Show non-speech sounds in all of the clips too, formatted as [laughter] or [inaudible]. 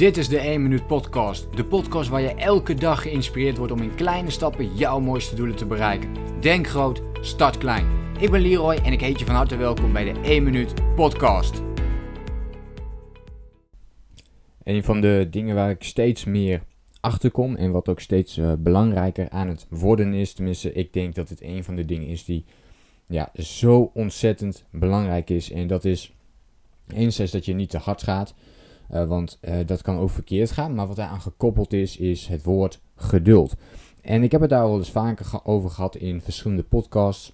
Dit is de 1 Minuut Podcast. De podcast waar je elke dag geïnspireerd wordt om in kleine stappen jouw mooiste doelen te bereiken. Denk groot, start klein. Ik ben Leroy en ik heet je van harte welkom bij de 1 Minuut Podcast. Een van de dingen waar ik steeds meer achter kom en wat ook steeds uh, belangrijker aan het worden is, tenminste, ik denk dat het een van de dingen is die ja, zo ontzettend belangrijk is. En dat is enerzijds dat je niet te hard gaat. Uh, want uh, dat kan ook verkeerd gaan. Maar wat aan gekoppeld is, is het woord geduld. En ik heb het daar wel eens vaker over gehad in verschillende podcasts.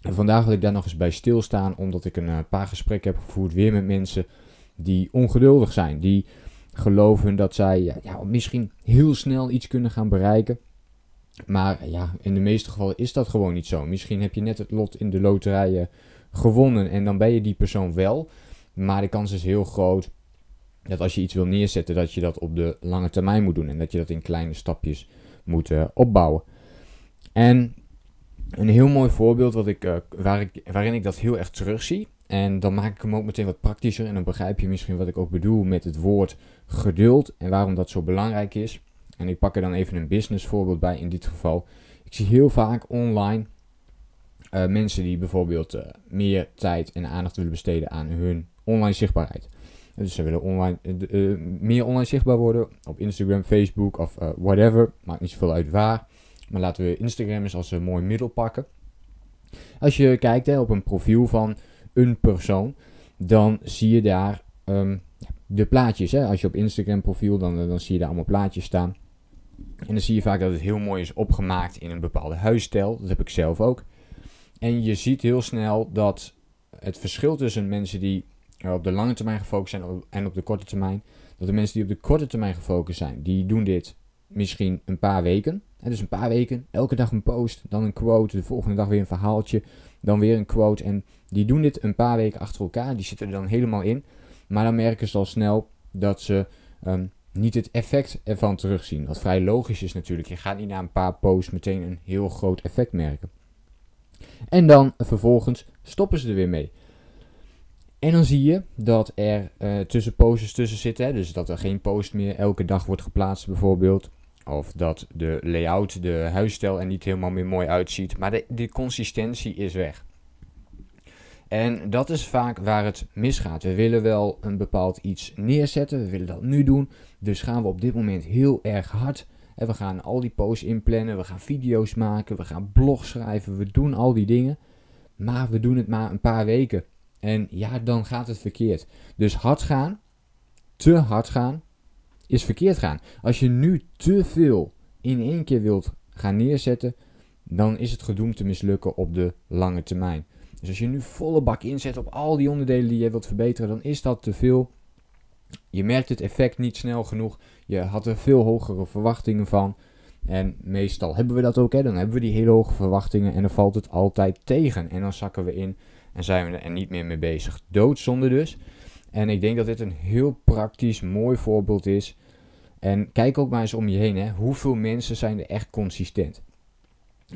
En vandaag wil ik daar nog eens bij stilstaan, omdat ik een uh, paar gesprekken heb gevoerd weer met mensen die ongeduldig zijn. Die geloven dat zij ja, misschien heel snel iets kunnen gaan bereiken. Maar ja, in de meeste gevallen is dat gewoon niet zo. Misschien heb je net het lot in de loterijen gewonnen en dan ben je die persoon wel. Maar de kans is heel groot dat als je iets wil neerzetten, dat je dat op de lange termijn moet doen. En dat je dat in kleine stapjes moet uh, opbouwen. En een heel mooi voorbeeld wat ik, uh, waar ik, waarin ik dat heel erg terugzie. En dan maak ik hem ook meteen wat praktischer. En dan begrijp je misschien wat ik ook bedoel met het woord geduld. En waarom dat zo belangrijk is. En ik pak er dan even een business voorbeeld bij in dit geval. Ik zie heel vaak online uh, mensen die bijvoorbeeld meer tijd en aandacht willen besteden aan hun online zichtbaarheid. Dus ze willen online, uh, meer online zichtbaar worden op Instagram, Facebook of uh, whatever. Maakt niet zoveel uit waar. Maar laten we Instagram eens als een mooi middel pakken. Als je kijkt hè, op een profiel van een persoon, dan zie je daar um, de plaatjes. Hè. Als je op Instagram profiel, dan, dan zie je daar allemaal plaatjes staan. En dan zie je vaak dat het heel mooi is opgemaakt in een bepaalde huisstijl. Dat heb ik zelf ook. En je ziet heel snel dat het verschil tussen mensen die op de lange termijn gefocust zijn en op de korte termijn. Dat de mensen die op de korte termijn gefocust zijn, die doen dit misschien een paar weken. En dus een paar weken, elke dag een post, dan een quote, de volgende dag weer een verhaaltje, dan weer een quote. En die doen dit een paar weken achter elkaar, die zitten er dan helemaal in. Maar dan merken ze al snel dat ze um, niet het effect ervan terugzien. Wat vrij logisch is natuurlijk. Je gaat niet na een paar posts meteen een heel groot effect merken. En dan vervolgens stoppen ze er weer mee. En dan zie je dat er uh, tussen posters tussen zitten. Dus dat er geen post meer elke dag wordt geplaatst bijvoorbeeld. Of dat de layout, de huisstijl er niet helemaal meer mooi uitziet. Maar de, de consistentie is weg. En dat is vaak waar het misgaat. We willen wel een bepaald iets neerzetten. We willen dat nu doen. Dus gaan we op dit moment heel erg hard. En we gaan al die posts inplannen. We gaan video's maken. We gaan blogs schrijven. We doen al die dingen. Maar we doen het maar een paar weken. En ja, dan gaat het verkeerd. Dus hard gaan, te hard gaan, is verkeerd gaan. Als je nu te veel in één keer wilt gaan neerzetten, dan is het gedoemd te mislukken op de lange termijn. Dus als je nu volle bak inzet op al die onderdelen die je wilt verbeteren, dan is dat te veel. Je merkt het effect niet snel genoeg. Je had er veel hogere verwachtingen van. En meestal hebben we dat ook. Hè? Dan hebben we die hele hoge verwachtingen en dan valt het altijd tegen. En dan zakken we in en zijn we er niet meer mee bezig. Doodzonde dus. En ik denk dat dit een heel praktisch, mooi voorbeeld is. En kijk ook maar eens om je heen. Hè. Hoeveel mensen zijn er echt consistent?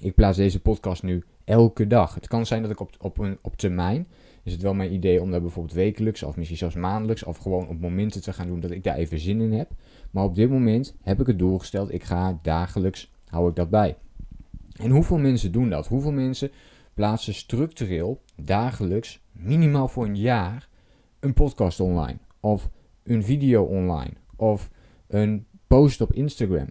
Ik plaats deze podcast nu elke dag. Het kan zijn dat ik op, op, een, op termijn, is het wel mijn idee om dat bijvoorbeeld wekelijks of misschien zelfs maandelijks of gewoon op momenten te gaan doen dat ik daar even zin in heb. Maar op dit moment heb ik het doel gesteld, ik ga dagelijks, hou ik dat bij. En hoeveel mensen doen dat? Hoeveel mensen plaatsen structureel dagelijks, minimaal voor een jaar, een podcast online. Of een video online. Of een post op Instagram.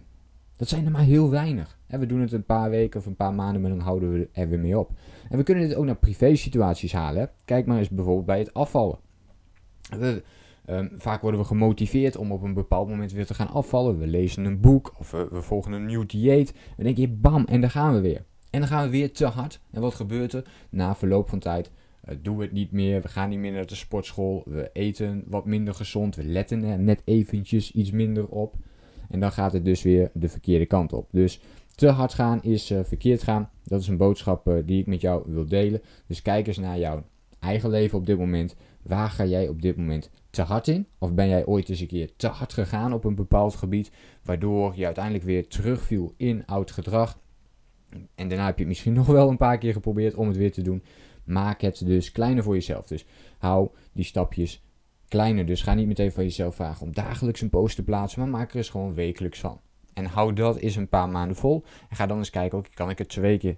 Dat zijn er maar heel weinig. En we doen het een paar weken of een paar maanden, maar dan houden we er weer mee op. En we kunnen dit ook naar privé situaties halen. Kijk maar eens bijvoorbeeld bij het afvallen. We, um, vaak worden we gemotiveerd om op een bepaald moment weer te gaan afvallen. We lezen een boek of we, we volgen een nieuw dieet. Dan denk je, bam, en daar gaan we weer. En dan gaan we weer te hard. En wat gebeurt er? Na verloop van tijd uh, doen we het niet meer. We gaan niet meer naar de sportschool. We eten wat minder gezond. We letten er net eventjes iets minder op. En dan gaat het dus weer de verkeerde kant op. Dus te hard gaan is uh, verkeerd gaan. Dat is een boodschap uh, die ik met jou wil delen. Dus kijk eens naar jouw eigen leven op dit moment. Waar ga jij op dit moment te hard in? Of ben jij ooit eens een keer te hard gegaan op een bepaald gebied, waardoor je uiteindelijk weer terugviel in oud gedrag? En daarna heb je het misschien [laughs] nog wel een paar keer geprobeerd om het weer te doen. Maak het dus kleiner voor jezelf. Dus hou die stapjes kleiner. Dus ga niet meteen van jezelf vragen om dagelijks een post te plaatsen, maar maak er eens gewoon wekelijks van. En hou dat eens een paar maanden vol. En ga dan eens kijken, kan ik er twee keer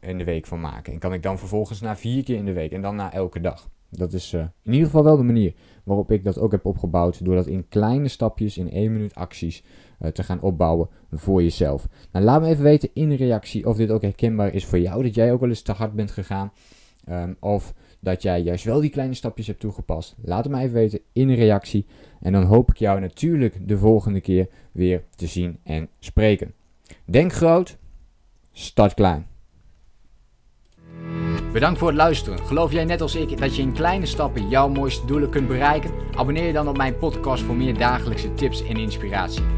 in de week van maken? En kan ik dan vervolgens naar vier keer in de week en dan naar elke dag? Dat is uh, in ieder geval wel de manier waarop ik dat ook heb opgebouwd. Door dat in kleine stapjes, in één minuut acties te gaan opbouwen voor jezelf. Nou, laat me even weten in de reactie of dit ook herkenbaar is voor jou. Dat jij ook wel eens te hard bent gegaan. Um, of dat jij juist wel die kleine stapjes hebt toegepast. Laat het me even weten in een reactie. En dan hoop ik jou natuurlijk de volgende keer weer te zien en spreken. Denk groot, start klein. Bedankt voor het luisteren. Geloof jij net als ik dat je in kleine stappen jouw mooiste doelen kunt bereiken? Abonneer je dan op mijn podcast voor meer dagelijkse tips en inspiratie.